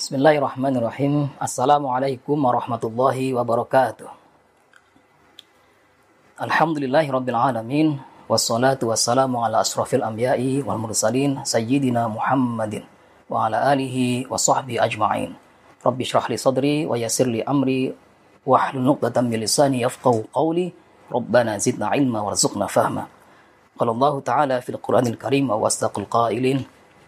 بسم الله الرحمن الرحيم السلام عليكم ورحمة الله وبركاته الحمد لله رب العالمين والصلاة والسلام على أشرف الأنبياء والمرسلين سيدنا محمد وعلى آله وصحبه أجمعين رب اشرح لي صدري ويسر لي أمري وحل نقطة من لساني يفقه قولي ربنا زدنا علما وارزقنا فهما قال الله تعالى في القرآن الكريم وأصدق القائلين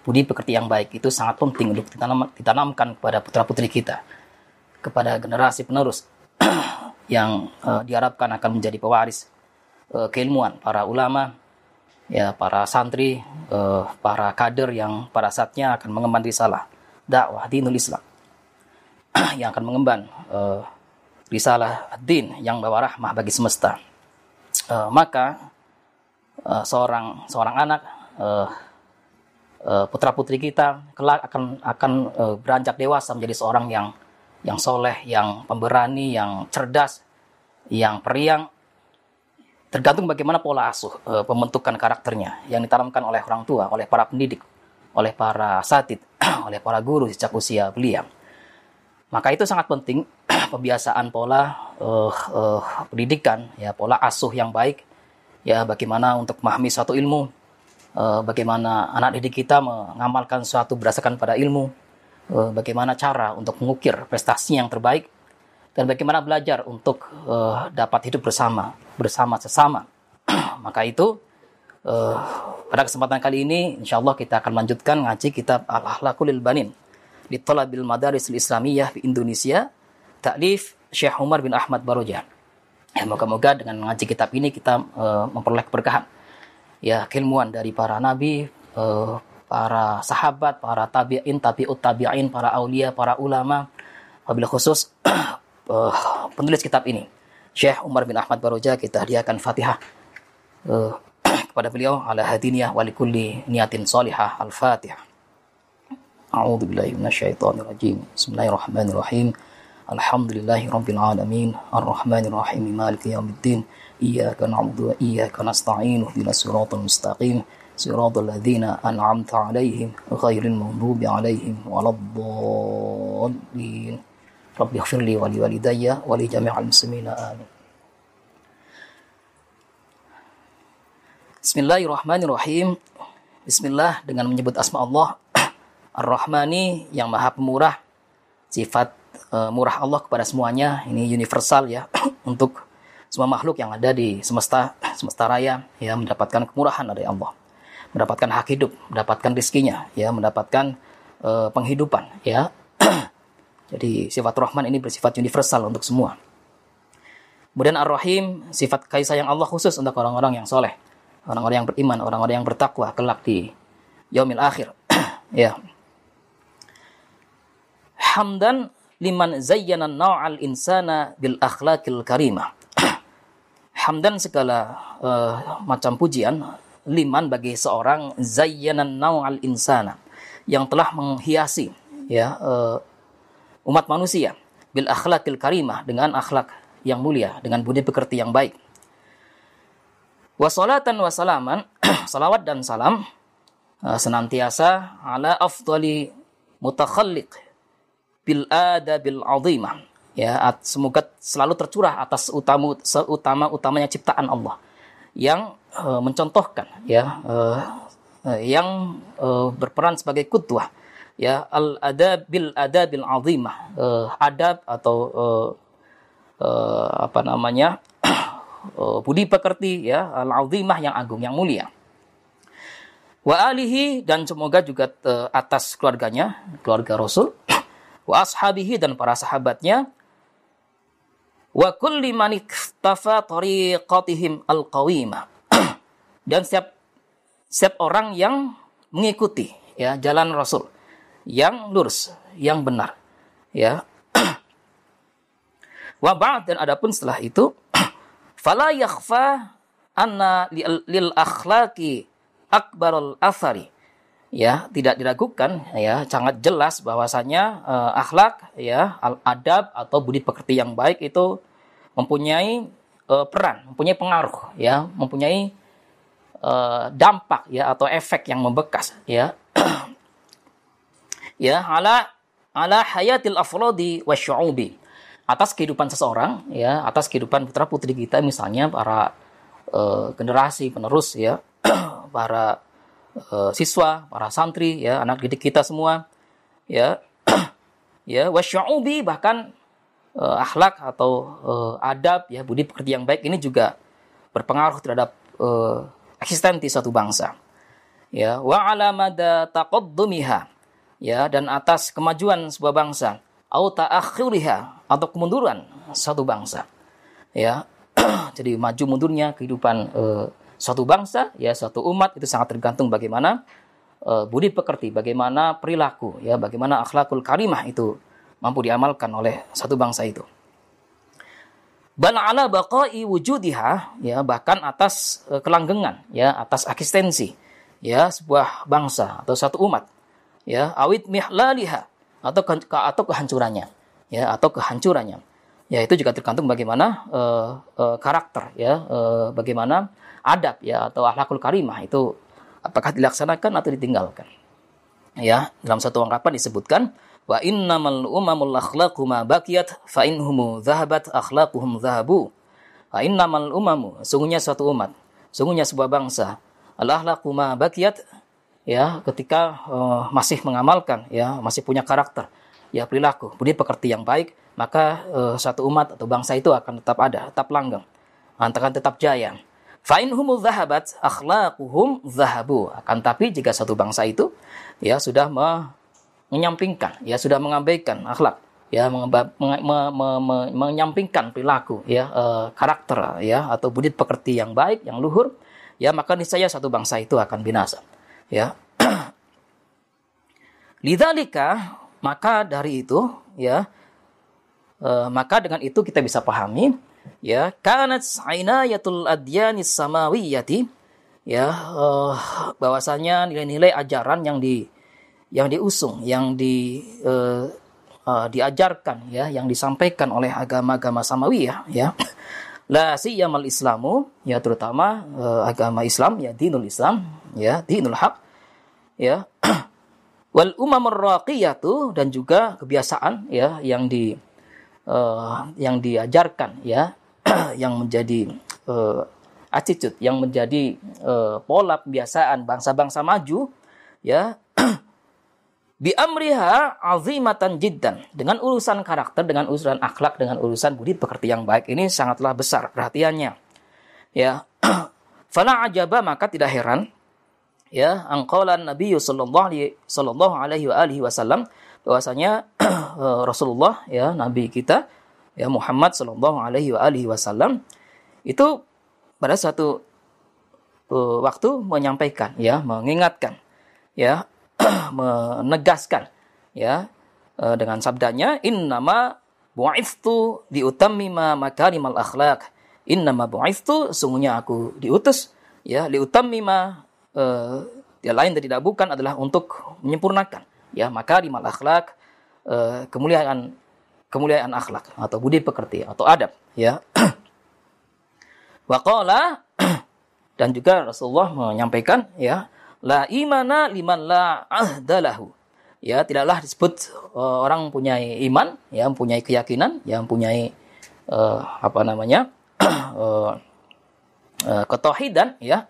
budi pekerti yang baik itu sangat penting untuk ditanam, ditanamkan kepada putra-putri kita, kepada generasi penerus yang uh, diharapkan akan menjadi pewaris uh, keilmuan para ulama, ya para santri, uh, para kader yang pada saatnya akan mengemban risalah dakwah dinul Islam yang akan mengemban uh, risalah din yang bawa rahmah bagi semesta. Uh, maka uh, seorang seorang anak uh, putra putri kita kelak akan akan uh, beranjak dewasa menjadi seorang yang yang soleh, yang pemberani, yang cerdas, yang periang. Tergantung bagaimana pola asuh uh, pembentukan karakternya yang ditanamkan oleh orang tua, oleh para pendidik, oleh para satid, oleh para guru sejak usia belia. Maka itu sangat penting pembiasaan pola uh, uh, pendidikan, ya pola asuh yang baik, ya bagaimana untuk memahami suatu ilmu, uh, bagaimana anak didik kita mengamalkan sesuatu berdasarkan pada ilmu, uh, bagaimana cara untuk mengukir prestasi yang terbaik, dan bagaimana belajar untuk uh, dapat hidup bersama, bersama sesama. Maka itu pada kesempatan kali ini, insya Allah kita akan lanjutkan ngaji kitab Al-Ahlakul Banin di Talabil Madaris Islamiyah di Indonesia, taklif Syekh Umar bin Ahmad Baroja. Ya, moga-moga dengan ngaji kitab ini kita uh, memperoleh keberkahan ya keilmuan dari para nabi, uh, para sahabat, para tabi'in, tabi'ut tabi'in, para aulia, para ulama, wabil khusus uh, penulis kitab ini. Syekh Umar bin Ahmad Baroja kita hadiahkan Fatihah uh, kepada beliau ala hadiniyah walikulli niatin salihah al-Fatihah. A'udzu billahi minasyaitonir rajim. Bismillahirrahmanirrahim. Alhamdulillahi rabbil alamin. Arrahmanir rahim. Maliki yaumiddin. إياك نعبد وإياك نستعين اهدنا الصراط المستقيم صراط الذين أنعمت عليهم غير المغضوب عليهم ولا الضالين رب اغفر لي ولوالدي ولجميع المسلمين آمين Bismillahirrahmanirrahim Bismillah dengan menyebut asma Allah Ar-Rahmani yang maha pemurah Sifat uh, murah Allah kepada semuanya Ini universal ya Untuk semua makhluk yang ada di semesta semesta raya ya mendapatkan kemurahan dari Allah. Mendapatkan hak hidup mendapatkan rizkinya ya mendapatkan uh, penghidupan ya. Jadi sifat Rahman ini bersifat universal untuk semua. Kemudian Ar-Rahim sifat kasih sayang Allah khusus untuk orang-orang yang soleh. Orang-orang yang beriman orang-orang yang bertakwa kelak di yaumil akhir. Ya. Hamdan liman zayyana naw'al insana bil akhlaqil karimah hamdan segala uh, macam pujian liman bagi seorang zayyanan naw'al insana yang telah menghiasi ya uh, umat manusia bil akhlakil karimah dengan akhlak yang mulia dengan budi pekerti yang baik. Wasolatan wasalaman salawat dan salam uh, senantiasa ala afdali mutakhalliq bil adabil azimah ya semoga selalu tercurah atas utama utama utamanya ciptaan Allah. Yang uh, mencontohkan ya uh, yang uh, berperan sebagai kudwah ya al adabil adabil azimah uh, adab atau uh, uh, apa namanya uh, budi pekerti ya al azimah yang agung yang mulia. Wa alihi dan semoga juga atas keluarganya keluarga Rasul wa ashabihi dan para sahabatnya wa kulli man iktafa tariqatihim alqawimah dan setiap setiap orang yang mengikuti ya jalan Rasul yang lurus yang benar. Ya. Wa ba'd dan adapun setelah itu fala yakhfa anna lil akhlaqi akbarul athari. Ya, tidak diragukan ya, sangat jelas bahwasanya uh, akhlak ya, al adab atau budi pekerti yang baik itu mempunyai uh, peran, mempunyai pengaruh ya, mempunyai uh, dampak ya atau efek yang membekas ya. ya, ala ala hayatil afrodi wa syu'ubi. Atas kehidupan seseorang ya atas kehidupan putra putri kita misalnya para uh, generasi penerus ya para uh, siswa para santri ya anak didik kita semua ya ya wasyu'ubi bahkan uh, akhlak atau uh, adab ya budi pekerti yang baik ini juga berpengaruh terhadap uh, eksistensi suatu bangsa ya wa ala mada taqaddumiha ya dan atas kemajuan sebuah bangsa au ta'akhiriha atau kemunduran satu bangsa. Ya. Jadi maju mundurnya kehidupan uh, suatu bangsa, ya suatu umat itu sangat tergantung bagaimana uh, budi pekerti, bagaimana perilaku, ya bagaimana akhlakul karimah itu mampu diamalkan oleh satu bangsa itu. Bal ala baqai wujudiha ya bahkan atas uh, kelanggengan ya atas eksistensi ya sebuah bangsa atau satu umat ya awit mihlaliha atau ke, atau kehancurannya ya atau kehancurannya ya itu juga tergantung bagaimana uh, uh, karakter ya uh, bagaimana adab ya atau akhlakul karimah itu apakah dilaksanakan atau ditinggalkan. Ya dalam satu ungkapan disebutkan wa innamal umamul akhlaqu ma baqiyat fa inhum dhahabat akhlaquhum dhahabu wa innamal umamu sungguhnya suatu umat sungguhnya sebuah bangsa al akhlaqu ma baqiyat ya ketika uh, masih mengamalkan ya masih punya karakter ya perilaku budi pekerti yang baik maka uh, satu umat atau bangsa itu akan tetap ada tetap langgeng akan tetap jaya fa'in humul zahabat akhlaquhum zahabu. Akan tapi jika satu bangsa itu ya sudah menyampingkan ya sudah mengabaikan akhlak ya mengeba, me, me, me, me, menyampingkan perilaku ya uh, karakter ya atau budi pekerti yang baik yang luhur ya maka niscaya satu bangsa itu akan binasa ya. Lidalika maka dari itu ya e, maka dengan itu kita bisa pahami ya kanat yatul adyanis samawiyati. Ya e, bahwasanya nilai-nilai ajaran yang di yang diusung yang di e, e, diajarkan ya yang disampaikan oleh agama-agama samawiyah ya. La siyamal islamu ya terutama e, agama Islam ya dinul Islam ya dinul haq ya. Wal umamur raqiyatu dan juga kebiasaan ya yang di uh, yang diajarkan ya yang menjadi uh, attitude yang menjadi uh, pola kebiasaan bangsa-bangsa maju ya bi amriha azimatan jiddan dengan urusan karakter dengan urusan akhlak dengan urusan budi pekerti yang baik. Ini sangatlah besar perhatiannya ya. Fala ajaba maka tidak heran ya angkolan Nabi sallallahu alaihi sallallahu wasallam bahwasanya eh, Rasulullah ya nabi kita ya Muhammad sallallahu alaihi wa alihi wasallam itu pada suatu uh, waktu menyampaikan ya mengingatkan ya menegaskan ya uh, dengan sabdanya innama bu'ithtu diutammima makarimal akhlak innama bu'ithtu sungguhnya aku diutus ya liutammima uh, yang lain dan tidak bukan adalah untuk menyempurnakan ya maka di mal akhlak uh, kemuliaan kemuliaan akhlak atau budi pekerti atau adab ya. Waqala dan juga Rasulullah menyampaikan ya la imana liman la ahdalahu. Ya tidaklah disebut uh, orang punya iman ya mempunyai keyakinan ya mempunyai uh, apa namanya uh, uh, ketauhidan ya.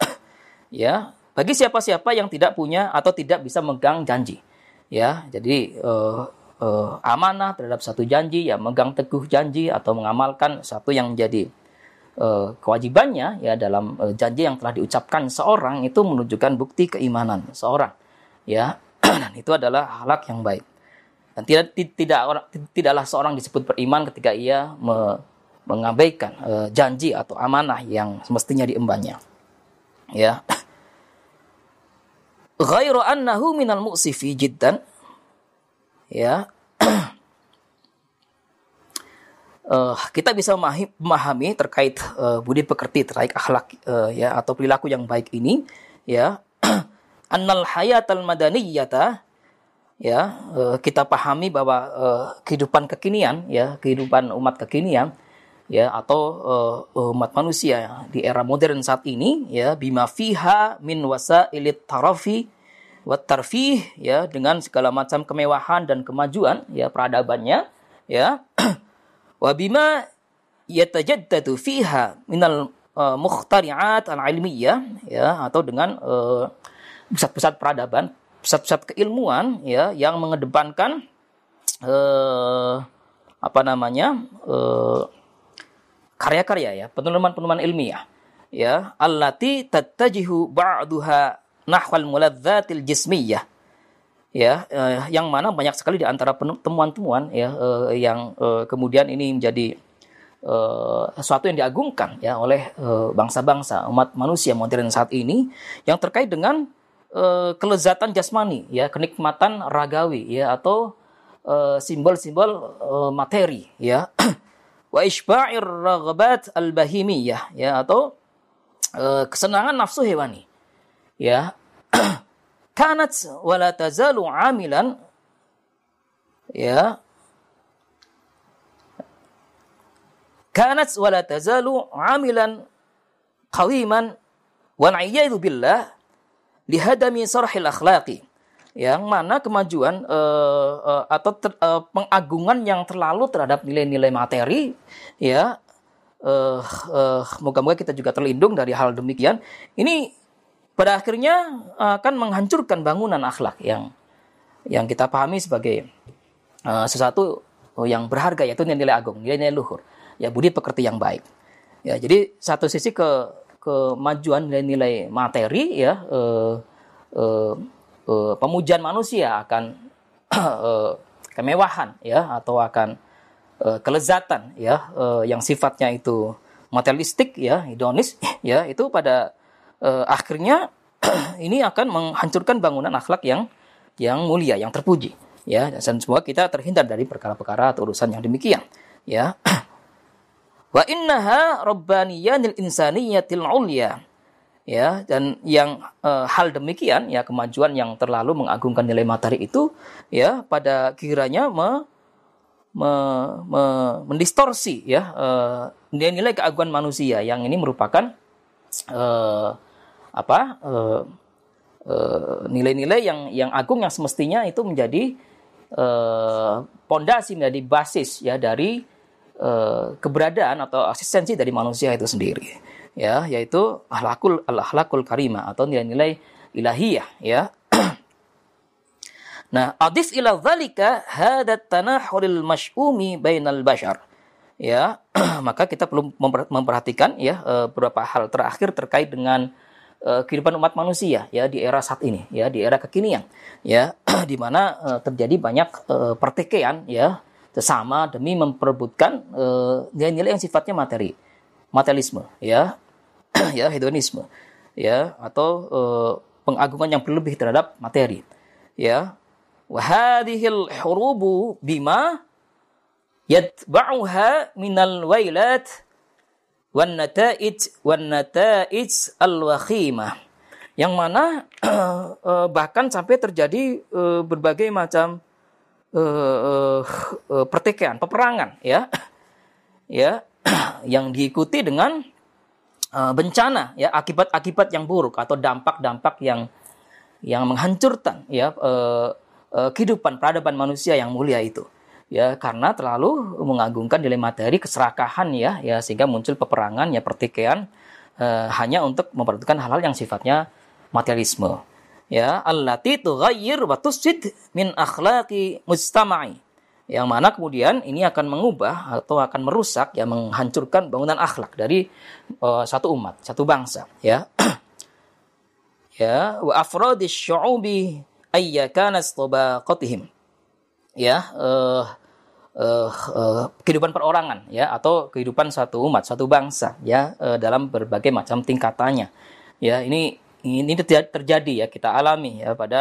Ya bagi siapa-siapa yang tidak punya atau tidak bisa megang janji. Ya, jadi uh, uh, amanah terhadap satu janji, ya megang teguh janji atau mengamalkan satu yang menjadi uh, kewajibannya ya dalam uh, janji yang telah diucapkan seorang itu menunjukkan bukti keimanan seorang. Ya, dan itu adalah halak yang baik. Dan tidak tidak orang tidaklah seorang disebut beriman ketika ia me, mengabaikan uh, janji atau amanah yang semestinya diembannya. Ya. ghairu annahu minal mu'sifi jiddan. Ya. Uh, kita bisa memahami terkait uh, budi pekerti terkait akhlak uh, ya atau perilaku yang baik ini ya. Annal hayatal madaniyata ya. Uh, kita pahami bahwa uh, kehidupan kekinian ya kehidupan umat kekinian ya atau uh, umat manusia di era modern saat ini ya bima fiha min wasailit tarafi wat tarfih ya dengan segala macam kemewahan dan kemajuan ya peradabannya ya wa bima yatajaddadu fiha minal uh, mukhtari'at al-ilmiyah ya atau dengan uh, pusat-pusat peradaban, pusat-pusat keilmuan ya yang mengedepankan uh, apa namanya? uh, karya-karya ya, penemuan-penemuan ilmiah ya, allati tattajihu ba'duha nahwal muladzatil jismiyah ya uh, yang mana banyak sekali di antara temuan-temuan ya uh, yang uh, kemudian ini menjadi uh, sesuatu yang diagungkan ya oleh bangsa-bangsa uh, umat manusia modern saat ini yang terkait dengan uh, kelezatan jasmani ya kenikmatan ragawi ya atau simbol-simbol uh, materi ya wa isba'ir raghabat al-bahimiyah ya atau uh, kesenangan nafsu hewani ya kanat wala tazalu amilan ya kanat wala tazalu amilan qawiman wa na'iyadu billah lihadami sarhil akhlaqi yang mana kemajuan uh, uh, atau ter, uh, pengagungan yang terlalu terhadap nilai-nilai materi ya uh, uh, moga-moga kita juga terlindung dari hal demikian ini pada akhirnya akan menghancurkan bangunan akhlak yang yang kita pahami sebagai uh, sesuatu yang berharga yaitu nilai-nilai agung, nilai-nilai luhur, ya budi pekerti yang baik. Ya, jadi satu sisi ke kemajuan nilai-nilai materi ya uh, uh, uh, pemujaan manusia akan uh, kemewahan ya atau akan uh, kelezatan ya uh, yang sifatnya itu materialistik ya hedonis ya itu pada uh, akhirnya ini akan menghancurkan bangunan akhlak yang yang mulia, yang terpuji. Ya, dan semua kita terhindar dari perkara-perkara atau urusan yang demikian. Ya. Wa innaha rabbaniyanil insaniyatil ulya. Ya, dan yang uh, hal demikian ya kemajuan yang terlalu mengagungkan nilai materi itu ya pada kiranya me, me, me, mendistorsi ya nilai-nilai uh, keagungan manusia yang ini merupakan uh, apa uh, uh, nilai-nilai yang yang agung yang semestinya itu menjadi pondasi uh, menjadi basis ya dari uh, keberadaan atau asistensi dari manusia itu sendiri ya yaitu ahlakul al-ahlakul karimah atau nilai-nilai ilahiyah ya. Nah, adif ila dzalika hadat tanahuril masyumi bainal bashar. Ya, maka kita perlu memperhatikan ya beberapa hal terakhir terkait dengan uh, kehidupan umat manusia ya di era saat ini ya di era kekinian ya. Di mana uh, terjadi banyak uh, pertikaian ya sesama demi memperebutkan nilai-nilai yang sifatnya materi materialisme ya. Ya hedonisme ya atau uh, pengagungan yang berlebih terhadap materi ya. Wahadihil hurubu bima yatba'uha minal wailat wan nata'ij wan nata'ij al-wakhimah. Yang mana uh, bahkan sampai terjadi uh, berbagai macam pertikaian, peperangan ya. ya yang diikuti dengan uh, bencana ya akibat-akibat yang buruk atau dampak-dampak yang yang menghancurkan ya uh, uh, kehidupan peradaban manusia yang mulia itu ya karena terlalu mengagungkan nilai materi keserakahan ya ya sehingga muncul peperangan ya pertikaian uh, hanya untuk memperhatikan hal-hal yang sifatnya materialisme ya. Allati tughayyir wa tusid min akhlaqi mustama'i yang mana kemudian ini akan mengubah atau akan merusak ya menghancurkan bangunan akhlak dari uh, satu umat satu bangsa ya. Ya wa afradish syu'ubi ayyakana ya uh, uh, uh, kehidupan perorangan ya atau kehidupan satu umat satu bangsa ya uh, dalam berbagai macam tingkatannya. Ya ini ini terjadi ya kita alami ya pada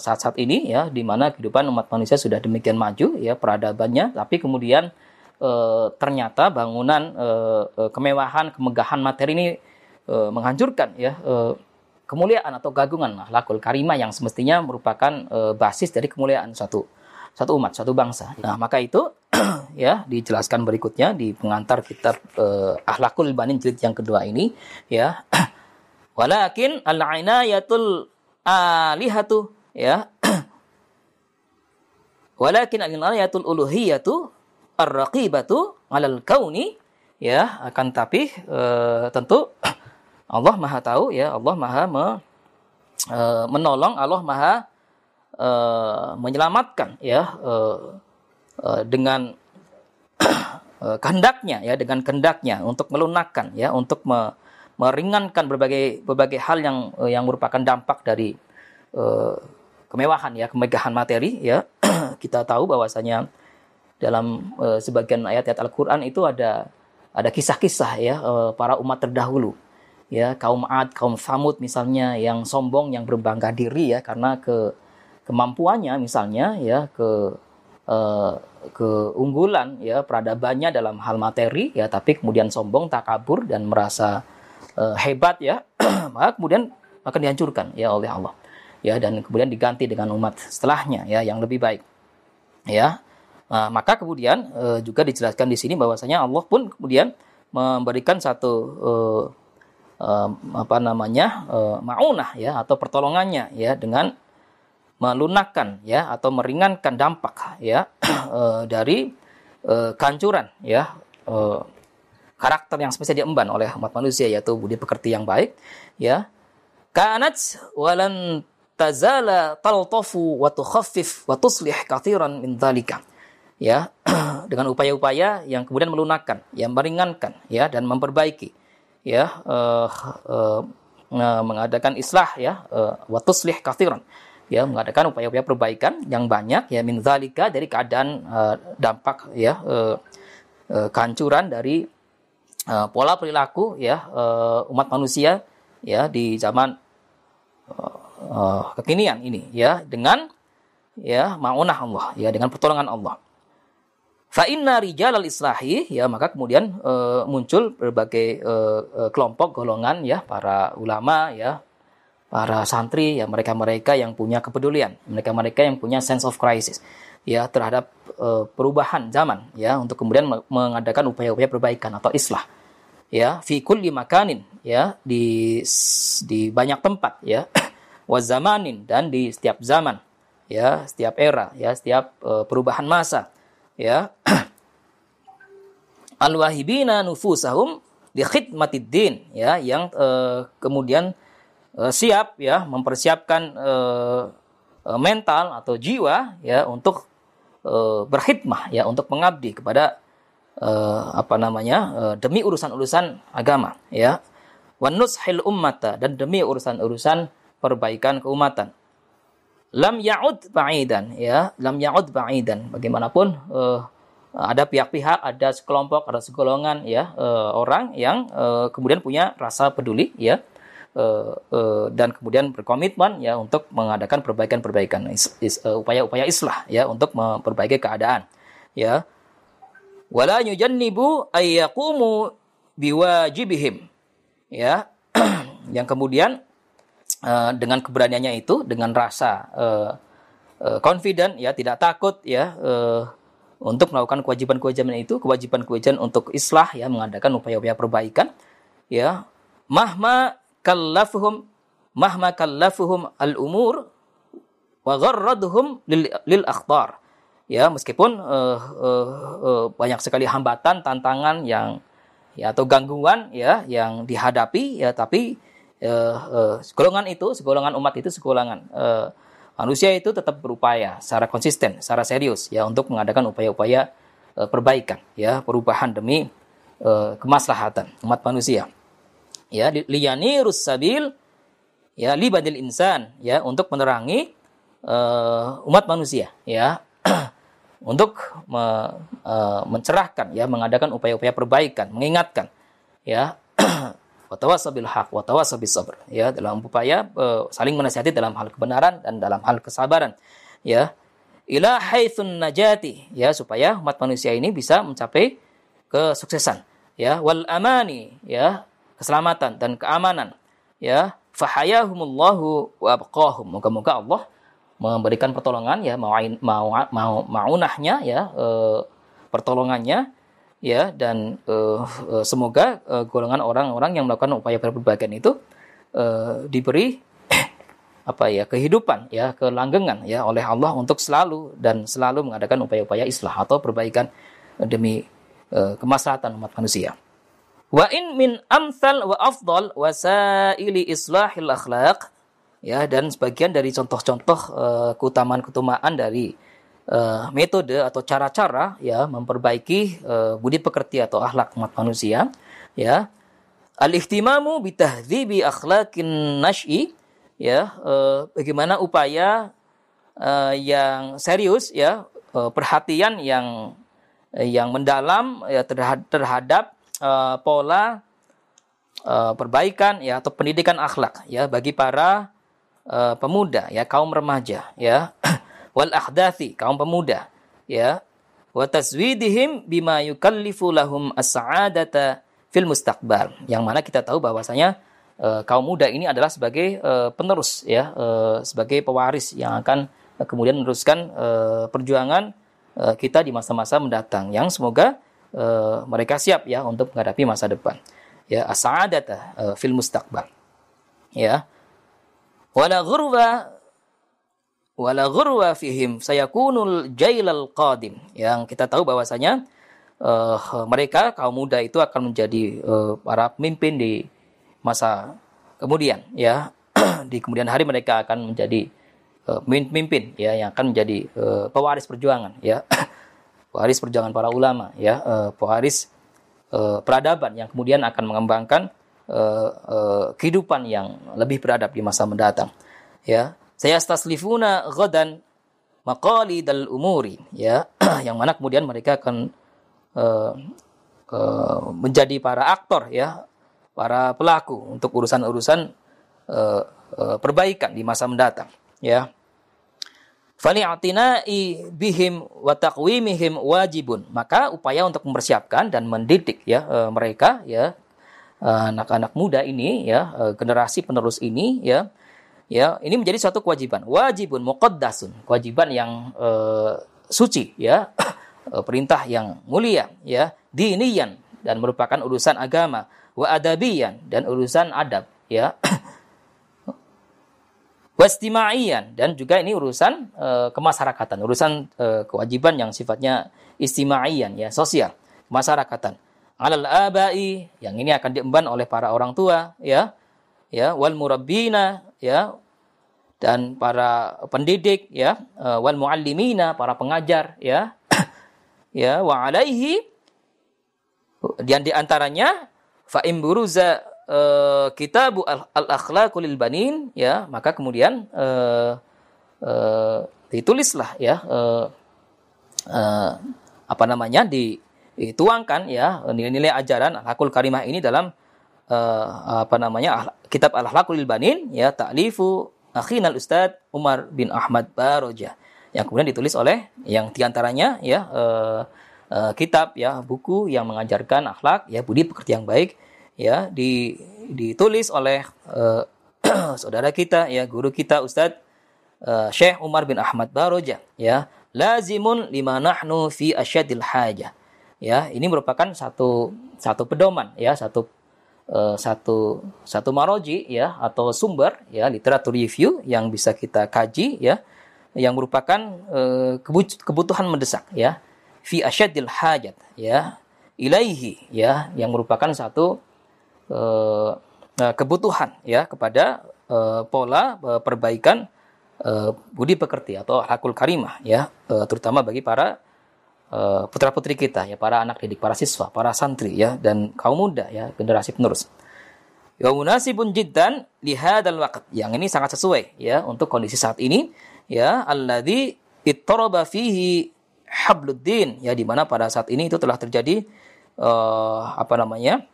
saat-saat uh, ini ya di mana kehidupan umat manusia sudah demikian maju ya peradabannya tapi kemudian uh, ternyata bangunan uh, kemewahan, kemegahan materi ini uh, menghancurkan ya uh, kemuliaan atau gagungan lakul karimah yang semestinya merupakan uh, basis dari kemuliaan suatu satu umat, satu bangsa. Nah, maka itu ya dijelaskan berikutnya di pengantar kitab uh, Akhlakul Banin jilid yang kedua ini ya. Walakin al-inayatul alihatu ya. Walakin al-inayatul uluhiyatu ar-raqibatu 'alal kauni ya. Akan tapi uh, tentu Allah Maha tahu ya. Allah Maha me, uh, menolong Allah Maha uh, menyelamatkan ya. Uh, uh, dengan kehendaknya ya. Dengan kehendaknya untuk melunakkan ya. Untuk me, meringankan berbagai berbagai hal yang uh, yang merupakan dampak dari uh, kemewahan ya kemegahan materi ya. Kita tahu bahwasanya dalam uh, sebagian ayat-ayat Al-Qur'an itu ada ada kisah-kisah ya uh, para umat terdahulu ya kaum Ad, kaum Samud misalnya yang sombong yang berbangga diri ya karena ke kemampuannya misalnya ya ke uh, keunggulan ya peradabannya dalam hal materi ya tapi kemudian sombong takabur dan merasa uh, hebat ya. Maka kemudian akan dihancurkan ya oleh Allah. Ya dan kemudian diganti dengan umat setelahnya ya yang lebih baik. Ya. Nah, maka kemudian uh, juga dijelaskan di sini bahwasanya Allah pun kemudian memberikan satu uh, uh, apa namanya uh, maunah ya atau pertolongannya ya dengan melunakkan ya atau meringankan dampak ya uh, dari uh, kancuran ya uh, karakter yang spesial diemban oleh umat manusia yaitu budi pekerti yang baik ya. Kanat walan tazala taltafu wa tukhaffif wa tuslih kathiran min dhalika ya. Dengan upaya-upaya yang kemudian melunakkan, yang meringankan ya dan memperbaiki ya. Uh, uh, mengadakan islah ya uh, watuslih kathiran ya. Mengadakan upaya-upaya perbaikan yang banyak ya min dari keadaan uh, dampak ya uh, uh, kehancuran dari uh, pola perilaku ya uh, umat manusia ya di zaman uh, uh, kekinian ini ya dengan ya maunah Allah ya dengan pertolongan Allah. Fa inna rijal al islahi ya maka kemudian e, muncul berbagai e, e, kelompok golongan ya para ulama ya para santri ya mereka-mereka yang punya kepedulian mereka-mereka yang punya sense of crisis ya terhadap e, perubahan zaman ya untuk kemudian mengadakan upaya-upaya perbaikan atau islah ya fi kulli makanin ya di di banyak tempat ya. Wa zamanin dan di setiap zaman ya setiap era ya setiap e, perubahan masa ya. Al-wahibina nufusahum di khidmatiddin ya yang uh, kemudian uh, siap ya mempersiapkan uh, mental atau jiwa ya untuk uh, berkhidmah ya untuk mengabdi kepada uh, apa namanya uh, demi urusan-urusan agama ya. Wanushil ummata dan demi urusan-urusan perbaikan keumatan. Lam ya'ud ba'idan ya. Lam ya'ud ba'idan. Bagaimanapun uh, ada pihak-pihak ada sekelompok ada segolongan ya uh, orang yang uh, kemudian punya rasa peduli ya. Uh, uh, dan kemudian berkomitmen ya untuk mengadakan perbaikan-perbaikan upaya-upaya islah ya untuk memperbaiki keadaan ya wala yujannibu ayyaqumu biwajibihim. Ya. Yang kemudian uh, dengan keberaniannya itu dengan rasa uh, uh, confident ya tidak takut ya uh, untuk melakukan kewajiban-kewajiban itu kewajiban-kewajiban untuk islah ya mengadakan upaya-upaya perbaikan ya. Mahma kallafuhum mahma kallafuhum al umur wa gharraduhum lil, lil akhtar ya meskipun uh, uh, uh, banyak sekali hambatan tantangan yang ya atau gangguan ya yang dihadapi ya tapi uh, uh, segolongan itu, segolongan umat itu, segolongan uh, manusia itu tetap berupaya secara konsisten, secara serius ya untuk mengadakan upaya-upaya uh, perbaikan, ya perubahan demi uh, kemaslahatan umat manusia. Ya, liyani rusabil ya libadil insan ya untuk menerangi uh, umat manusia ya untuk me, uh, mencerahkan ya mengadakan upaya-upaya perbaikan, mengingatkan ya. Watawasabil haq watawasabis sabr ya. Dalam upaya uh, saling menasihati dalam hal kebenaran dan dalam hal kesabaran ya. Ila haitsun najati ya supaya umat manusia ini bisa mencapai kesuksesan ya. Wal amani ya keselamatan dan keamanan ya. Fahayahumullahu wa abqahum. Moga-moga Allah memberikan pertolongan ya mau mau mau maunahnya ya e, pertolongannya ya dan e, e, semoga e, golongan orang-orang yang melakukan upaya perbaikan itu e, diberi apa ya kehidupan ya kelanggengan ya oleh Allah untuk selalu dan selalu mengadakan upaya-upaya islah atau perbaikan demi uh, kemaslahatan umat manusia. Wa in min amsal wa afdal wasaili islahil akhlaq ya dan sebagian dari contoh-contoh uh, keutamaan-keutamaan dari uh, metode atau cara-cara ya memperbaiki uh, budi pekerti atau akhlak umat manusia ya. Al-ihtimamu bitahdhibi akhlaqin nash'i ya eh, bagaimana upaya eh, yang serius ya eh, perhatian yang yang mendalam ya terhadap, terhadap eh, pola eh, perbaikan ya atau pendidikan akhlak ya bagi para eh, pemuda ya kaum remaja ya. Wal ahdathi kaum pemuda ya. Wa taswidihim bima yukallifu lahum as-sa'adata fil mustaqbal. Yang mana kita tahu bahwasanya uh, kaum muda ini adalah sebagai uh, penerus ya uh, sebagai pewaris yang akan kemudian meneruskan perjuangan kita di masa-masa mendatang. Yang semoga mereka siap ya untuk menghadapi masa depan. Ya as-sa'adata fil mustaqbal. Ya wala ghurwa wala ghurwa fihim sayakunul jailal qadim. Yang kita tahu bahwasanya uh, mereka kaum muda itu akan menjadi uh, para pemimpin di masa kemudian ya. Di kemudian hari mereka akan menjadi uh, pemimpin ya yang akan menjadi uh, pewaris perjuangan ya. Pewaris perjuangan para ulama ya uh, pewaris uh, peradaban yang kemudian akan mengembangkan uh, kehidupan yang lebih beradab di masa mendatang. Ya. Saya staslifuna ghadan maqali dal umuri. Ya. Yang mana kemudian mereka akan uh, uh, menjadi para aktor ya. Para pelaku untuk urusan-urusan uh, uh, perbaikan di masa mendatang ya. Fali'tina'i bihim wa taqwimihim wajibun. Maka upaya untuk mempersiapkan dan mendidik ya mereka ya anak-anak uh, muda ini ya uh, generasi penerus ini ya ya ini menjadi suatu kewajiban. Wajibun muqaddasun kewajiban yang uh, suci ya perintah yang mulia ya dinian dan merupakan urusan agama. Wa adabiyan dan urusan adab ya. Wastimaiyan dan juga ini urusan uh, kemasyarakatan urusan uh, kewajiban yang sifatnya istimaiyan ya sosial kemasyarakatan alal abai yang ini akan diemban oleh para orang tua ya ya wal murabbina ya dan para pendidik ya uh, wal muallimina para pengajar ya ya wa alaihi dan di antaranya fa imburuza uh, kitabu al-akhlaqul banin ya maka kemudian uh, uh, ditulislah ya uh, uh, apa namanya di dituangkan ya nilai-nilai ajaran al-akhlakul karimah ini dalam uh, apa namanya kitab al-akhlaqul banin ya ta'lifu akhinal ustad Umar bin Ahmad Baroja yang kemudian ditulis oleh yang di antaranya ya uh, uh, kitab ya buku yang mengajarkan akhlak ya budi pekerti yang baik ya di ditulis oleh uh, saudara kita ya guru kita Ustadz uh, Syekh Umar bin Ahmad Baroja ya lazimun lima nahnu fi asyadil haja ya ini merupakan satu satu pedoman ya satu uh, satu satu maroji ya atau sumber ya literatur review yang bisa kita kaji ya yang merupakan uh, kebutuhan mendesak ya fi asyadil hajat ya ilaihi ya yang merupakan satu uh, kebutuhan ya kepada uh, pola uh, perbaikan uh, budi pekerti atau hakul karimah ya uh, terutama bagi para putra putri kita ya para anak didik para siswa para santri ya dan kaum muda ya generasi penerus Wa munasibun jiddan lihadal waqt. Yang ini sangat sesuai ya untuk kondisi saat ini ya alladzi ittaraba fihi habluddin ya di mana pada saat ini itu telah terjadi uh, apa namanya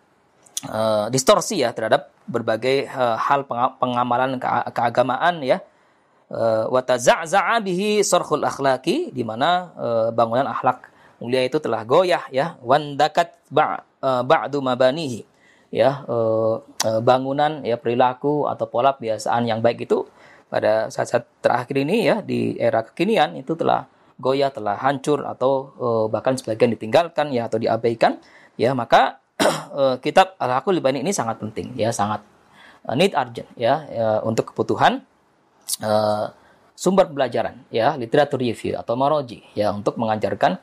uh, distorsi ya terhadap berbagai uh, hal pengamalan ke keagamaan ya uh, wa taza'za'a bihi sarhul akhlaqi di mana uh, bangunan akhlak mulia itu telah goyah ya. Wandakat uh, ba'du mabanihi. Ya bangunan ya perilaku atau pola kebiasaan yang baik itu pada saat-saat terakhir ini ya di era kekinian itu telah goyah, telah hancur atau bahkan sebagian ditinggalkan ya atau diabaikan. Ya maka kitab Libani ini sangat penting ya sangat need urgent ya untuk kebutuhan uh, sumber pembelajaran ya literatur review atau maroji ya untuk mengajarkan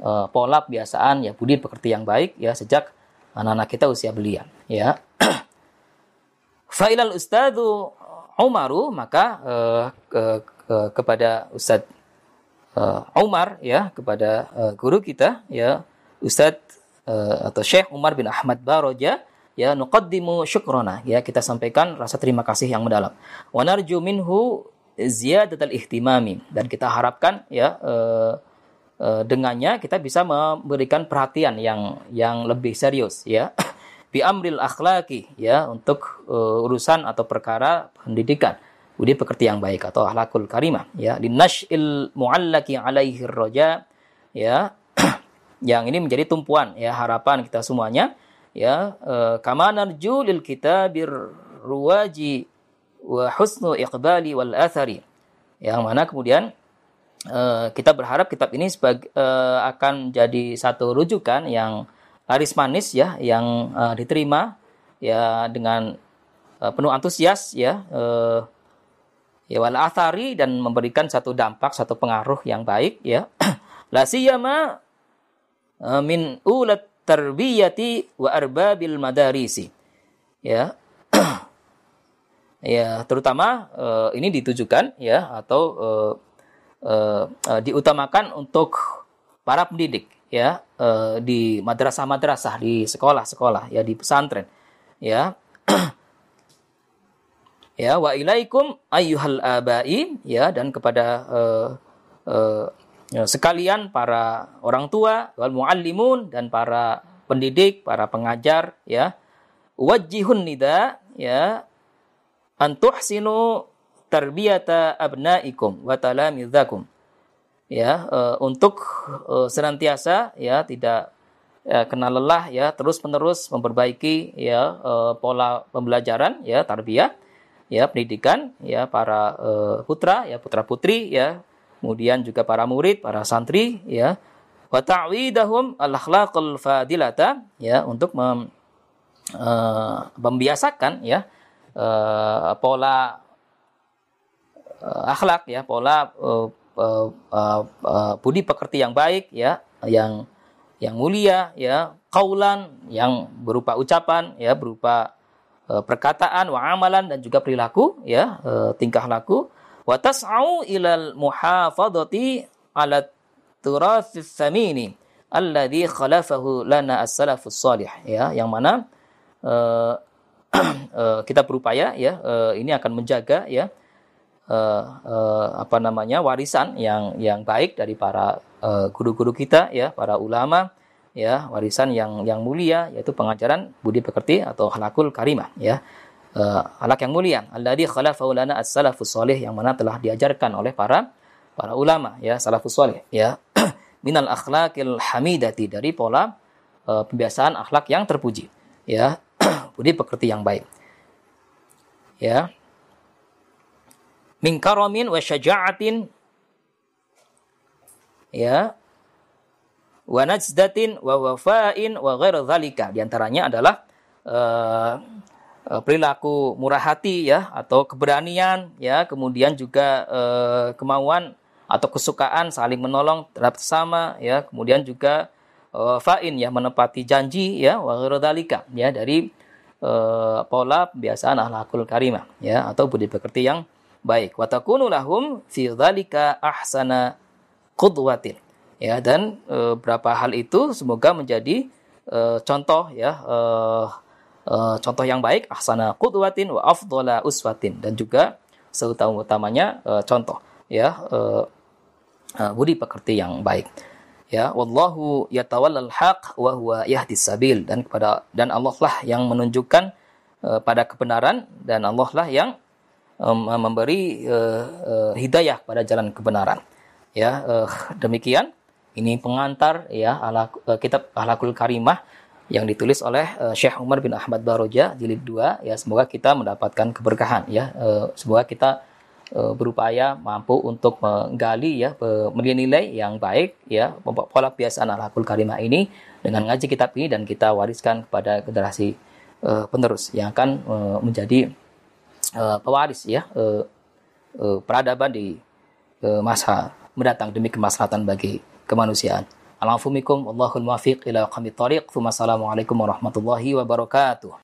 uh, pola kebiasaan ya budi pekerti yang baik ya sejak anak-anak kita usia belia ya. Failal ustadu Umaru maka uh, ke, ke, kepada Ustadz uh, Umar ya kepada uh, guru kita ya Ustadz uh, atau Syekh Umar bin Ahmad Baroja ya nuqaddimu syukrona ya kita sampaikan rasa terima kasih yang mendalam. Wa narju minhu ihtimami. Dan kita harapkan ya uh, uh, dengannya kita bisa memberikan perhatian yang yang lebih serius ya. Bi amril akhlaki ya untuk uh, urusan atau perkara pendidikan. Budi pekerti yang baik atau akhlakul karimah ya. Linashil muallaki alaihi roja ya. Yang ini menjadi tumpuan ya harapan kita semuanya ya uh, kama narju lil kitabir ruwaji wa husnu iqbali wal athari. Yang mana kemudian uh, kita berharap kitab ini sebagai uh, akan jadi satu rujukan yang laris manis ya yang uh, diterima ya dengan uh, penuh antusias ya uh, ya wal athari dan memberikan satu dampak satu pengaruh yang baik ya. La siyama min ulat tarbiyati wa arbabil madarisi. Ya. Ya terutama uh, ini ditujukan ya atau uh, uh, uh, diutamakan untuk para pendidik ya uh, di madrasah-madrasah di sekolah-sekolah ya di pesantren ya. Ya wa ilaikum ayyuhal abai ya dan kepada uh, uh, sekalian para orang tua wal muallimun dan para pendidik para pengajar ya. Wajihun nida ya. Antuhsinu tarbiyata abnaikum wa talamidzakum ya uh, untuk uh, senantiasa ya tidak ya, kena lelah ya terus menerus memperbaiki ya uh, pola pembelajaran ya tarbiyah ya pendidikan ya para putra ya putra putri ya kemudian juga para murid para santri ya. Wa ta'widahum al akhlaqul fadilata ya untuk mem, uh, membiasakan ya uh, pola uh, akhlak ya pola uh, uh, uh, budi pekerti yang baik ya yang yang mulia ya kaulan yang berupa ucapan ya berupa uh, perkataan wa amalan dan juga perilaku ya uh, tingkah laku wa tas'au ilal muhafadati ala turathis samini alladhi khalafahu lana as-salafus salih ya yang mana uh, uh, kita berupaya ya uh, ini akan menjaga ya uh, uh, apa namanya warisan yang yang baik dari para guru-guru uh, kita ya para ulama ya warisan yang yang mulia yaitu pengajaran budi pekerti atau halakul karimah ya uh, halak yang mulia alladzi khalafahu lana as-salafus salih yang mana telah diajarkan oleh para para ulama ya salafus salih ya. Minal akhlaqil hamidati dari pola uh, pembiasaan akhlak yang terpuji ya. Budi pekerti yang baik ya. Min karamin wa syaja'atin ya. Wa najdatin wa wafa'in wa ghair dzalika di antaranya adalah uh, perilaku murah hati ya atau keberanian ya kemudian juga uh, kemauan atau kesukaan saling menolong terhadap sesama ya kemudian juga uh, fa'in ya menepati janji ya wa ya dari uh, pola kebiasaan akhlakul karimah ya atau budi pekerti yang baik. Wa takunu lahum fi dzalika ahsana qudwatin. Ya dan e, berapa hal itu semoga menjadi e, contoh ya e, e, contoh yang baik ahsana qudwatin wa afdhala uswatin. Dan juga seutama-utamanya e, contoh ya e, e, budi pekerti yang baik. Ya wallahu yatawallal haq wa huwa yahdis sabil. Dan kepada dan Allah lah yang menunjukkan e, pada kebenaran dan Allah lah yang um, memberi uh, uh, hidayah pada jalan kebenaran. Ya, uh, demikian. Ini pengantar ya ala uh, kitab Ahlakul Karimah yang ditulis oleh uh, Syekh Umar bin Ahmad Baroja jilid 2 ya semoga kita mendapatkan keberkahan ya uh, semoga kita uh, berupaya mampu untuk menggali ya menilai yang baik ya pola kebiasaan Ahlakul Karimah ini dengan ngaji kitab ini dan kita wariskan kepada generasi uh, penerus yang akan uh, menjadi uh, pewaris ya uh, uh, peradaban di uh, masa mendatang demi kemaslahatan bagi kemanusiaan. Alhamdulillah, Allahul muwafiq ila qamit tariq. Assalamualaikum warahmatullahi wabarakatuh.